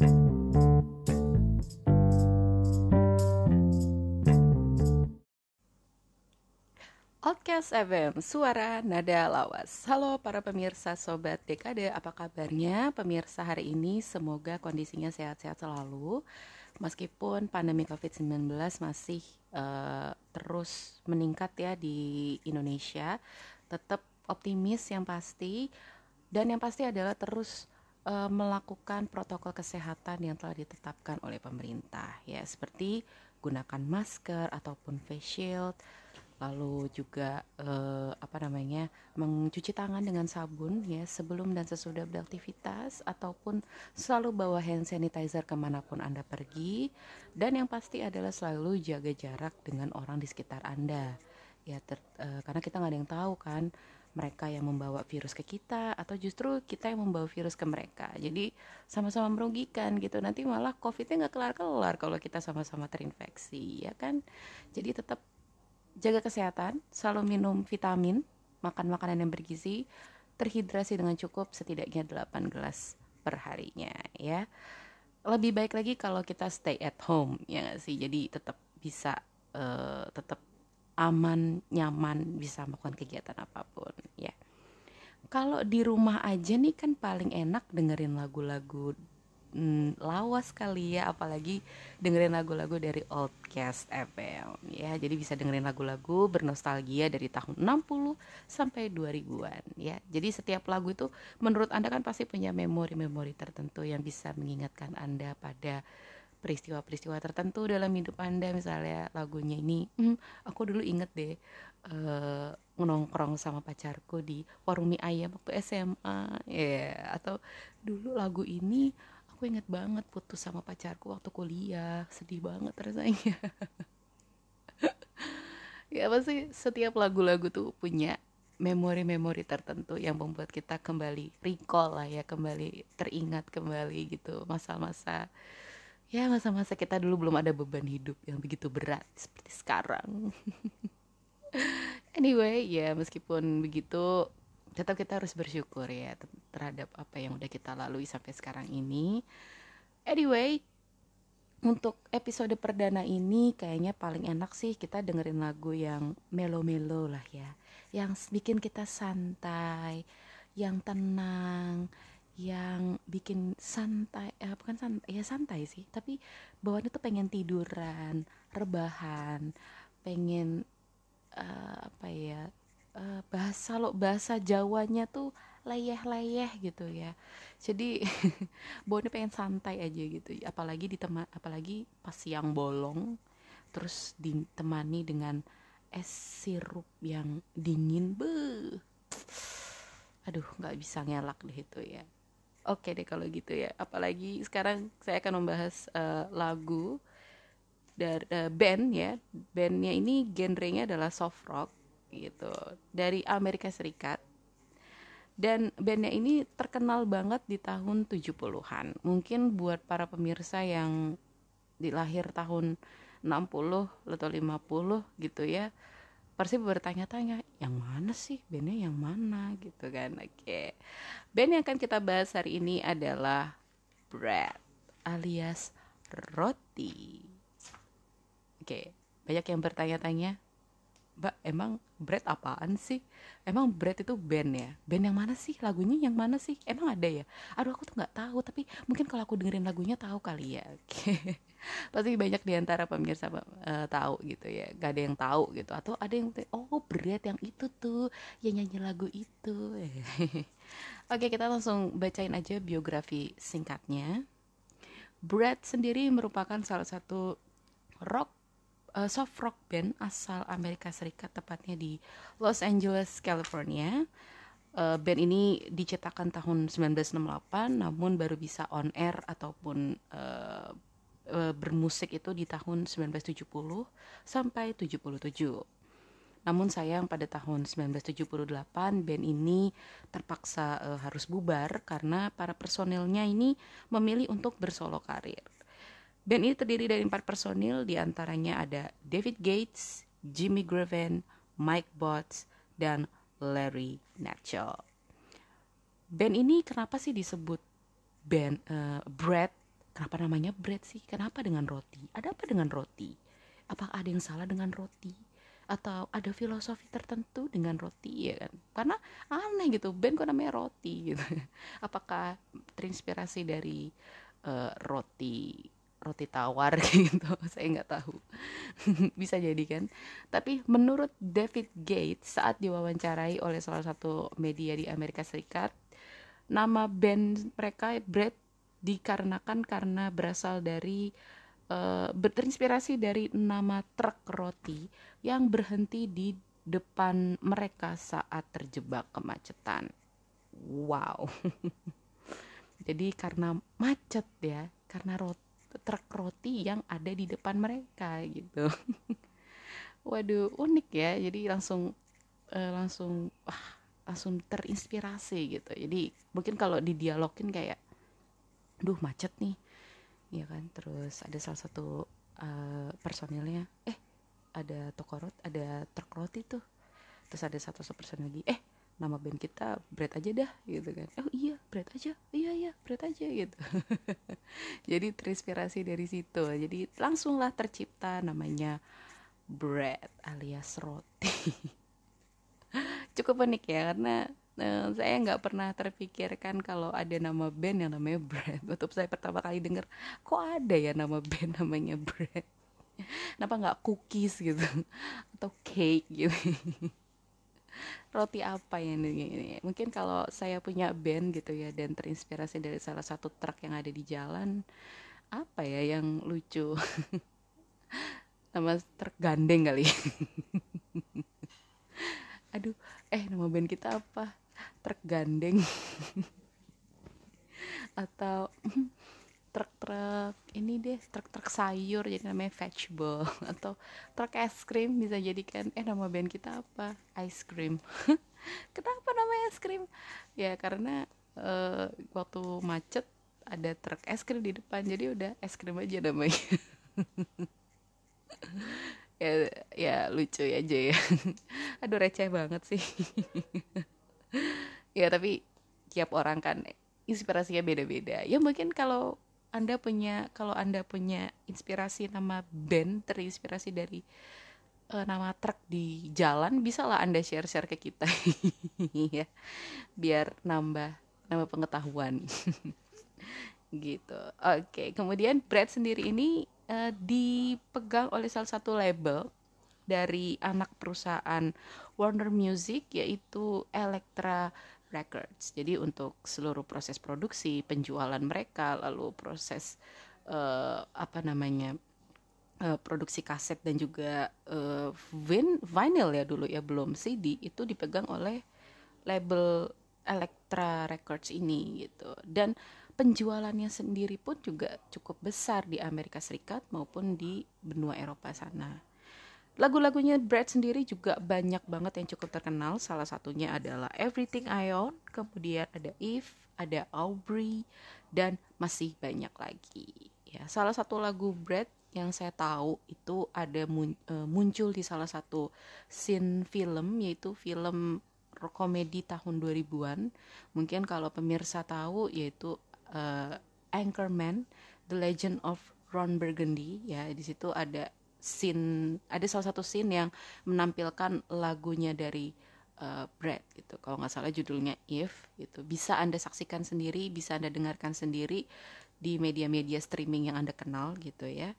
Outcast FM, suara nada lawas. Halo para pemirsa Sobat Dekade, apa kabarnya? Pemirsa hari ini semoga kondisinya sehat-sehat selalu. Meskipun pandemi COVID-19 masih uh, terus meningkat ya di Indonesia, tetap optimis yang pasti. Dan yang pasti adalah terus uh, melakukan protokol kesehatan yang telah ditetapkan oleh pemerintah ya, seperti gunakan masker ataupun face shield lalu juga eh, apa namanya mencuci tangan dengan sabun ya sebelum dan sesudah beraktivitas ataupun selalu bawa hand sanitizer ke mana pun anda pergi. Dan yang pasti adalah selalu jaga jarak dengan orang di sekitar anda ya ter, eh, karena kita nggak ada yang tahu kan mereka yang membawa virus ke kita atau justru kita yang membawa virus ke mereka jadi sama-sama merugikan gitu nanti malah covidnya nggak kelar-kelar kalau kita sama-sama terinfeksi ya kan jadi tetap jaga kesehatan, selalu minum vitamin, makan makanan yang bergizi, terhidrasi dengan cukup setidaknya 8 gelas per harinya ya. Lebih baik lagi kalau kita stay at home ya gak sih. Jadi tetap bisa uh, tetap aman, nyaman bisa melakukan kegiatan apa pun ya. Kalau di rumah aja nih kan paling enak dengerin lagu-lagu hmm, lawas kali ya apalagi dengerin lagu-lagu dari Oldcast FM ya jadi bisa dengerin lagu-lagu bernostalgia dari tahun 60 sampai 2000-an ya jadi setiap lagu itu menurut Anda kan pasti punya memori-memori tertentu yang bisa mengingatkan Anda pada peristiwa-peristiwa tertentu dalam hidup Anda. Misalnya lagunya ini hmm, aku dulu inget deh uh, nongkrong sama pacarku di warung mie ayam waktu SMA ya yeah. atau dulu lagu ini aku inget banget putus sama pacarku waktu kuliah. Sedih banget rasanya. Ya apa sih setiap lagu-lagu tuh punya memori-memori tertentu yang membuat kita kembali recall lah ya kembali teringat kembali gitu masa-masa ya masa-masa kita dulu belum ada beban hidup yang begitu berat seperti sekarang anyway ya meskipun begitu tetap kita harus bersyukur ya terhadap apa yang udah kita lalui sampai sekarang ini. Anyway, untuk episode perdana ini kayaknya paling enak sih kita dengerin lagu yang melo-melo lah ya. Yang bikin kita santai, yang tenang, yang bikin santai, eh, bukan santai, ya santai sih, tapi bawaannya tuh pengen tiduran, rebahan, pengen uh, apa ya uh, bahasa lo bahasa Jawanya tuh leyeh-leyeh gitu ya. Jadi Boni pengen santai aja gitu apalagi teman apalagi pas siang bolong terus ditemani dengan es sirup yang dingin be aduh nggak bisa ngelak deh itu ya oke deh kalau gitu ya. Apalagi sekarang saya akan membahas uh, lagu dari uh, band ya. Bandnya ini genrenya adalah soft rock gitu dari Amerika Serikat. Dan bandnya ini terkenal banget di tahun 70-an mungkin buat para pemirsa yang dilahir tahun 60 atau 50 gitu ya pasti bertanya-tanya yang mana sih? Bandnya yang mana? Gitu kan. Oke. Band yang akan kita bahas hari ini adalah Bread alias roti. Oke banyak yang bertanya-tanya Mbak emang bread apaan sih? Emang bread itu band ya? Band yang mana sih? Lagunya yang mana sih? Emang ada ya? Aduh aku tuh nggak tahu tapi mungkin kalau aku dengerin lagunya tahu kali ya pasti banyak di antara pemirsa uh, tahu gitu ya. Gak ada yang tahu gitu. Atau ada yang oh bread yang itu tuh. Yang nyanyi lagu itu. Oke kita langsung bacain aja biografi singkatnya. Brad sendiri merupakan salah satu rock uh, soft rock band asal Amerika Serikat tepatnya di Los Angeles, California. Uh, band ini diciptakan tahun 1968 namun baru bisa on air ataupun uh, uh, bermusik itu di tahun 1970 sampai 77. Namun sayang pada tahun 1978 band ini terpaksa uh, harus bubar karena para personilnya ini memilih untuk bersolo karir. Band ini terdiri dari empat personil, di antaranya ada David Gates, Jimmy Graven, Mike Botts, dan Larry Natchell. Band ini kenapa sih disebut band uh, Brad? Kenapa namanya bread sih? Kenapa dengan roti? Ada apa dengan roti? Apakah ada yang salah dengan roti? Atau ada filosofi tertentu dengan roti ya kan? Karena aneh gitu band kok namanya roti gitu. Apakah terinspirasi dari uh, roti roti tawar gitu? Saya nggak tahu. Bisa jadi kan? Tapi menurut David Gates saat diwawancarai oleh salah satu media di Amerika Serikat nama band mereka Bread dikarenakan karena berasal dari uh, terinspirasi dari nama truk roti yang berhenti di depan mereka saat terjebak kemacetan. Wow. Jadi karena macet ya, karena roti, truk roti yang ada di depan mereka gitu. Waduh, unik ya. Jadi langsung uh, langsung wah, langsung terinspirasi gitu. Jadi mungkin kalau didialogin kayak duh macet nih. Ya kan? Terus ada salah satu uh, personilnya eh ada toko roti ada truk roti tuh. Terus ada satu personil lagi eh nama band kita bread aja dah gitu kan. Oh iya bread aja. Iya iya bread aja gitu. Jadi terinspirasi dari situ. Jadi langsunglah tercipta namanya bread alias roti. Cukup unik ya karena Nah, saya nggak pernah terpikirkan kalau ada nama band yang namanya Bread. Waktu saya pertama kali denger, kok ada ya nama band namanya Bread? Kenapa nggak cookies gitu atau cake gitu? Roti apa ya ini? Mungkin kalau saya punya band gitu ya dan terinspirasi dari salah satu truk yang ada di jalan, apa ya yang lucu? nama truk gandeng kali. Aduh, eh nama band kita apa? Tergandeng. Atau truk-truk ini deh truk-truk sayur jadi namanya vegetable. Atau truk es krim bisa jadikan eh nama band kita apa? Ice cream. Kenapa namanya es krim? Ya karena uh, waktu macet ada truk es krim di depan jadi udah es krim aja namanya. Ya ya lucu aja ya aduh receh banget sih ya tapi tiap orang kan inspirasinya beda-beda. Ya mungkin kalau anda punya kalau anda punya inspirasi nama band terinspirasi dari uh, nama truk di jalan bisa lah anda share share ke kita. Ya biar nambah nambah pengetahuan. Gitu. Oke okay. kemudian Brad sendiri ini uh, dipegang oleh salah satu label dari anak perusahaan Warner Music yaitu Elektra Records. Jadi untuk seluruh proses produksi, penjualan mereka, lalu proses uh, apa namanya uh, produksi kaset dan juga uh, vin vinyl ya dulu ya belum CD itu dipegang oleh label Elektra Records ini gitu. Dan penjualannya sendiri pun juga cukup besar di Amerika Serikat maupun di benua Eropa sana. Lagu-lagunya Brad sendiri juga banyak banget yang cukup terkenal. Salah satunya adalah Everything I Own, kemudian ada If, ada Aubrey, dan masih banyak lagi. Ya, salah satu lagu Brad yang saya tahu itu ada uh, muncul di salah satu scene film yaitu film komedi tahun 2000-an. Mungkin kalau pemirsa tahu yaitu uh, Anchorman, The Legend of Ron Burgundy ya. Di situ ada scene ada salah satu scene yang menampilkan lagunya dari uh, Brad gitu. Kalau nggak salah judulnya If gitu. Bisa anda saksikan sendiri bisa anda dengarkan sendiri di media-media streaming yang anda kenal gitu ya.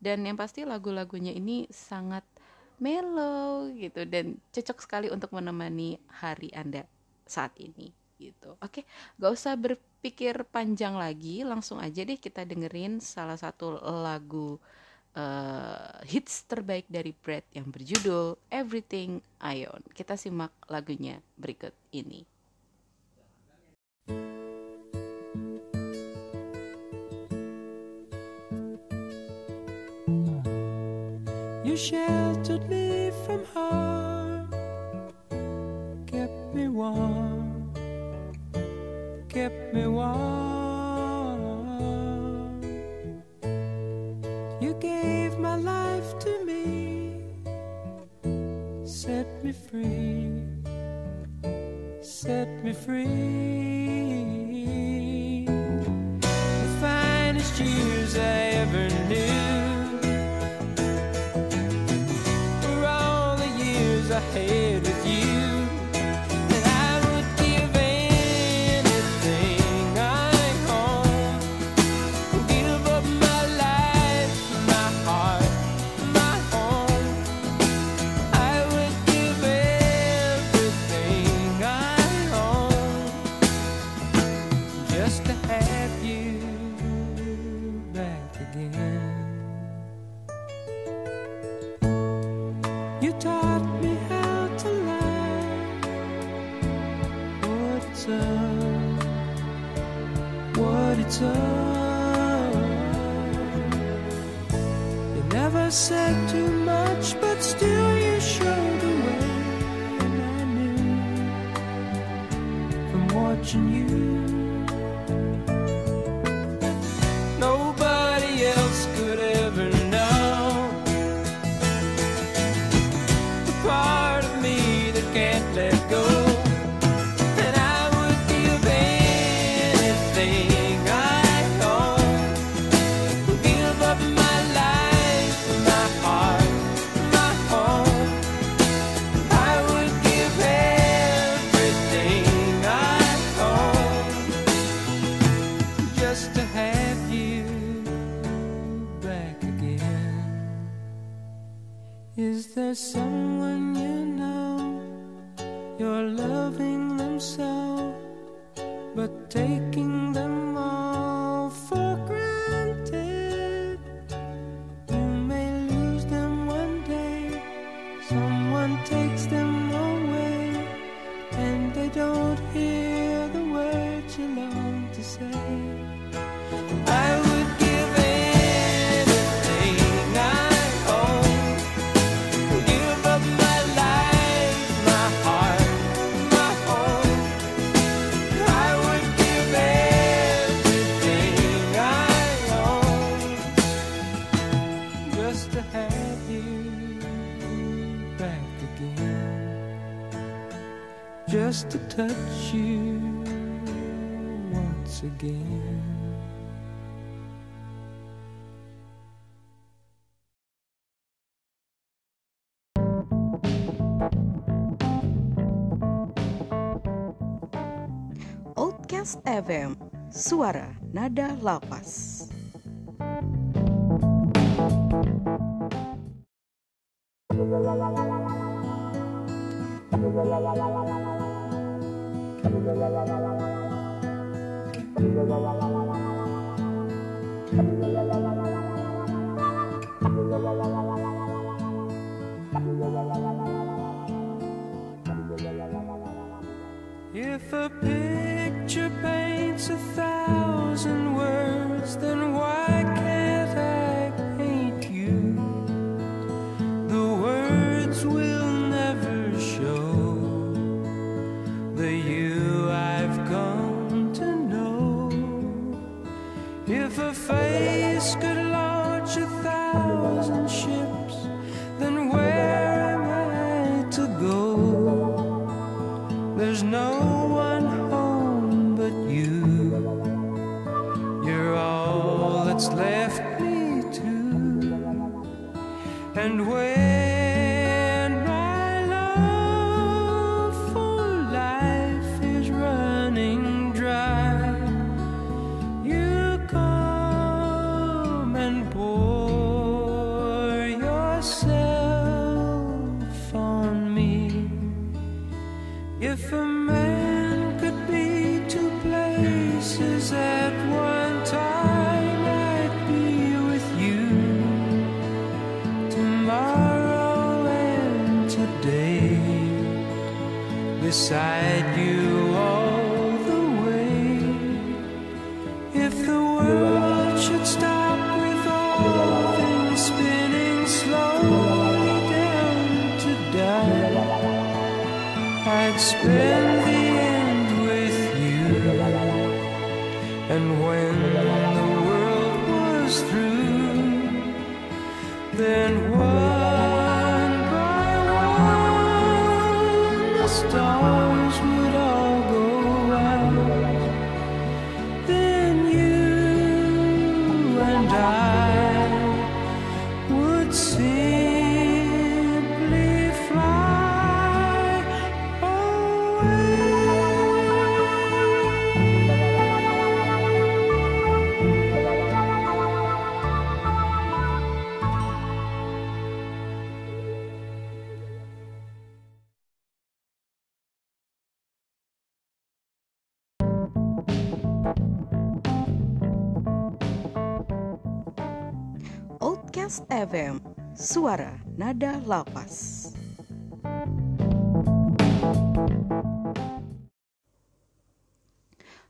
Dan yang pasti lagu-lagunya ini sangat mellow gitu dan cocok sekali untuk menemani hari anda saat ini gitu. Oke gak usah berpikir panjang lagi langsung aja deh kita dengerin salah satu lagu uh, hits terbaik dari Brad yang berjudul Everything I Own. Kita simak lagunya berikut ini. You sheltered me from harm, kept me warm, kept me warm. life to me, set me free, set me free. The finest years I You taught me how to up? You never said too much, but still you showed the way, and I knew from watching you. there's someone FM, suara nada lapas. If a picture paints a thousand words, then why can't I paint you? The words will never show the you I've come to know. If a face could launch a thousand ships, then where am I to go? There's no beside you all the way. If the world should stop with all things spinning slowly down to die. I'd spend Lapas FM, suara nada lapas.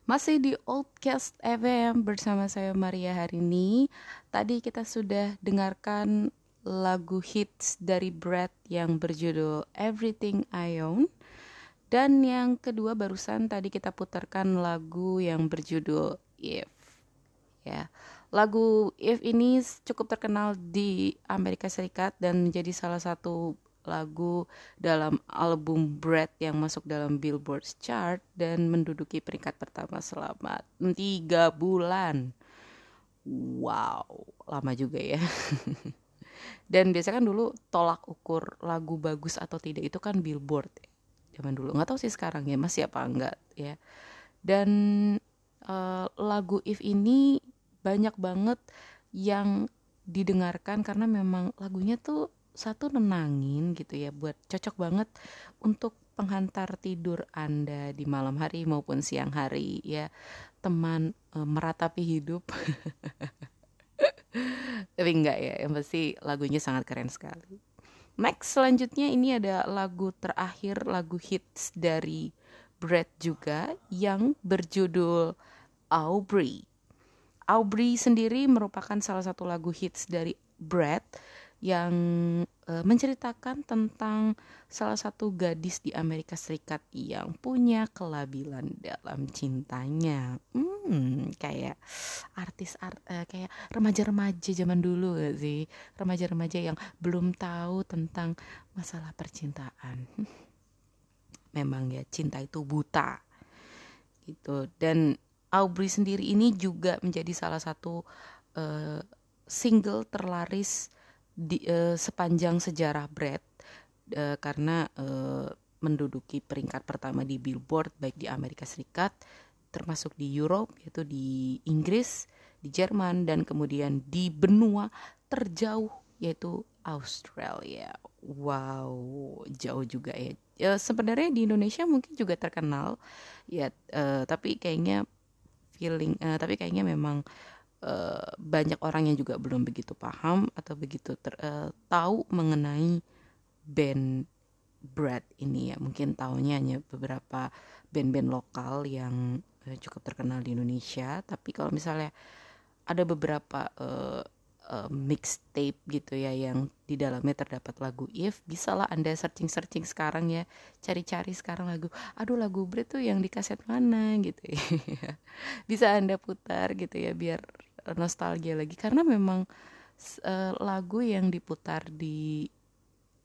Masih di Oldcast FM bersama saya Maria hari ini. Tadi kita sudah dengarkan lagu hits dari Brad yang berjudul Everything I Own. Dan yang kedua barusan tadi kita putarkan lagu yang berjudul If. Ya. Yeah Lagu If ini cukup terkenal di Amerika Serikat dan menjadi salah satu lagu dalam album Bread yang masuk dalam Billboard chart dan menduduki peringkat pertama selama tiga bulan. Wow, lama juga ya. dan biasanya kan dulu tolak ukur lagu bagus atau tidak itu kan Billboard ya. zaman dulu. Nggak tahu sih sekarang ya masih apa enggak ya. Dan uh, lagu If ini banyak banget yang didengarkan karena memang lagunya tuh satu nenangin gitu ya buat cocok banget untuk penghantar tidur Anda di malam hari maupun siang hari ya. Teman e, meratapi hidup. Tapi enggak ya yang pasti lagunya sangat keren sekali. Next selanjutnya ini ada lagu terakhir lagu hits dari Brad juga yang berjudul Aubrey Aubrey sendiri merupakan salah satu lagu hits dari Brad yang uh, menceritakan tentang salah satu gadis di Amerika Serikat yang punya kelabilan dalam cintanya. Hmm, kayak artis art uh, kayak remaja-remaja zaman dulu gak sih? Remaja-remaja yang belum tahu tentang masalah percintaan. Memang ya cinta itu buta. Gitu. Dan Aubrey sendiri ini juga menjadi salah satu uh, single terlaris di uh, sepanjang sejarah Brad uh, karena uh, menduduki peringkat pertama di Billboard baik di Amerika Serikat termasuk di Europe yaitu di Inggris, di Jerman dan kemudian di benua terjauh yaitu Australia. Wow, jauh juga ya. ya sebenarnya di Indonesia mungkin juga terkenal ya, uh, tapi kayaknya feeling, uh, tapi kayaknya memang uh, banyak orang yang juga belum begitu paham atau begitu ter, uh, tahu mengenai band Brad ini ya. Mungkin tahunya hanya beberapa band-band lokal yang cukup terkenal di Indonesia. Tapi kalau misalnya ada beberapa uh, uh, mixtape gitu ya yang di dalamnya terdapat lagu If bisalah anda searching searching sekarang ya cari-cari sekarang lagu aduh lagu Brad tuh yang di kaset mana? gitu ya. Bisa anda putar gitu ya biar nostalgia lagi. Karena memang uh, lagu yang diputar di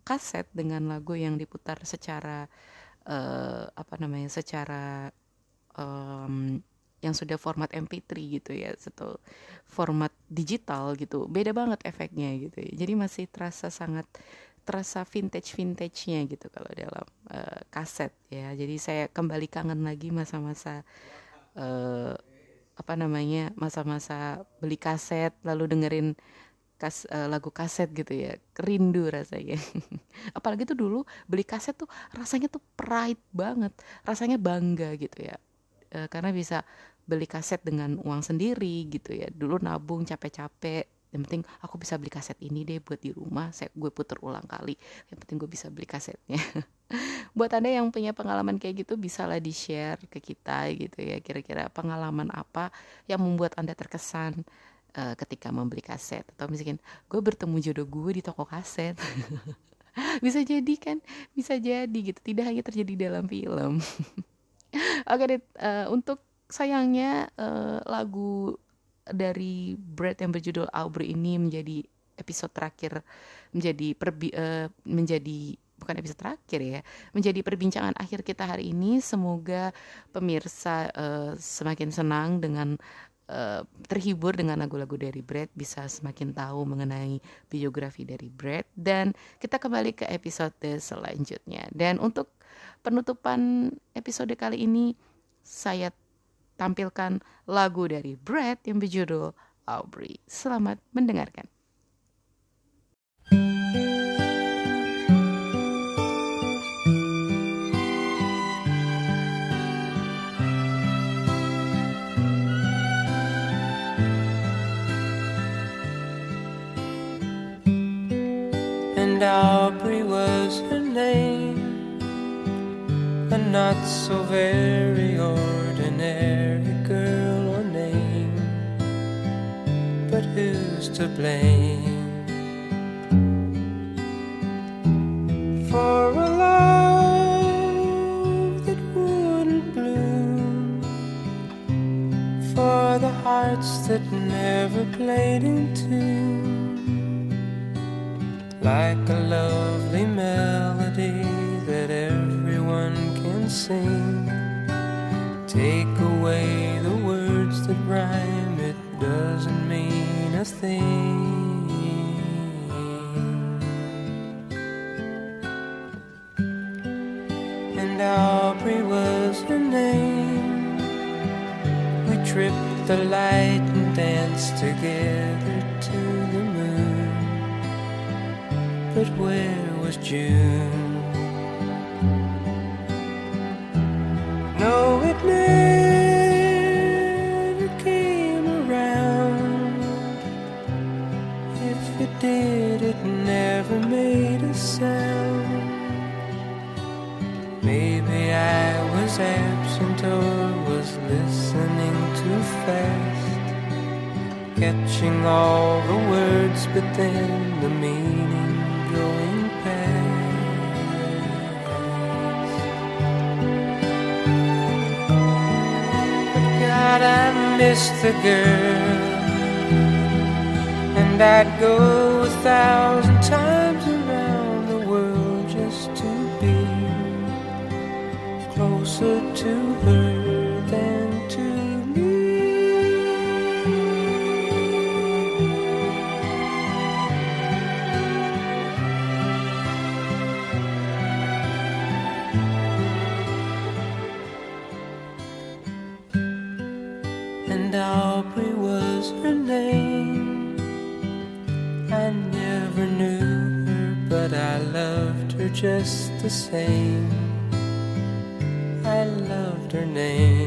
kaset dengan lagu yang diputar secara uh, apa namanya secara um, yang sudah format MP3 gitu ya atau format digital gitu. Beda banget efeknya gitu ya. Jadi masih terasa sangat terasa vintage vintage-nya gitu kalau dalam uh, kaset ya. Jadi saya kembali kangen lagi masa-masa uh, apa namanya masa-masa beli kaset lalu dengerin kas uh, lagu kaset gitu ya. Rindu rasanya. Apalagi tuh dulu beli kaset tuh rasanya tuh pride banget rasanya bangga gitu ya. Uh, karena bisa beli kaset dengan uang sendiri gitu ya. Dulu nabung capek-capek yang penting aku bisa beli kaset ini deh buat di rumah saya gue puter ulang kali. Yang penting gue bisa beli kasetnya. Buat anda yang punya pengalaman kayak gitu bisalah di share ke kita gitu ya kira-kira pengalaman apa yang membuat anda terkesan uh, ketika membeli kaset. Atau misalkan gue bertemu jodoh gue di toko kaset. Bisa jadi kan? Bisa jadi gitu. Tidak hanya terjadi dalam film. Oke okay, uh, untuk sayangnya uh, lagu dari Brad yang berjudul Aubrey ini menjadi episode terakhir menjadi perbi uh, menjadi bukan episode terakhir ya, menjadi perbincangan akhir kita hari ini. Semoga pemirsa uh, semakin senang dengan uh, terhibur dengan lagu-lagu dari Brad, bisa semakin tahu mengenai biografi dari Brad dan kita kembali ke episode selanjutnya. Dan untuk penutupan episode kali ini saya tampilkan lagu dari Brad yang berjudul Aubrey. Selamat mendengarkan. and Aubrey was her name, a not so very to blame? For a love that wouldn't bloom, for the hearts that never played in tune, like a lovely melody that everyone can sing. Take away a thing. And Aubrey was her name. We tripped the light and danced together to the moon. But where was June? Maybe I was absent or was listening too fast, catching all the words, but then the meaning going past. But God, I miss the girl. And I'd go a thousand her name. I never knew her, but I loved her just the same. I loved her name.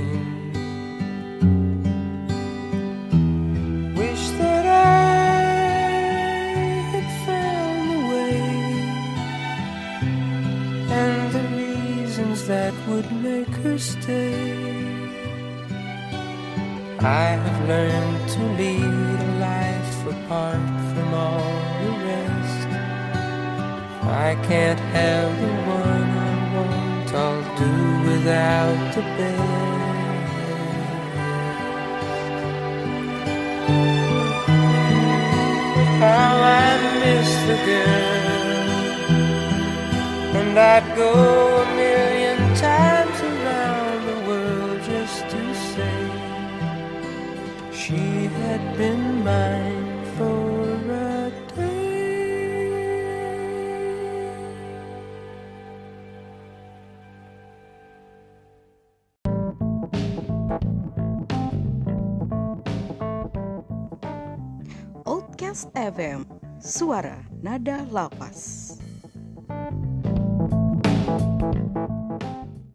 Do without the best. How I miss the girl, and I'd go a million times around the world just to say. She had been mine FM, suara nada lapas.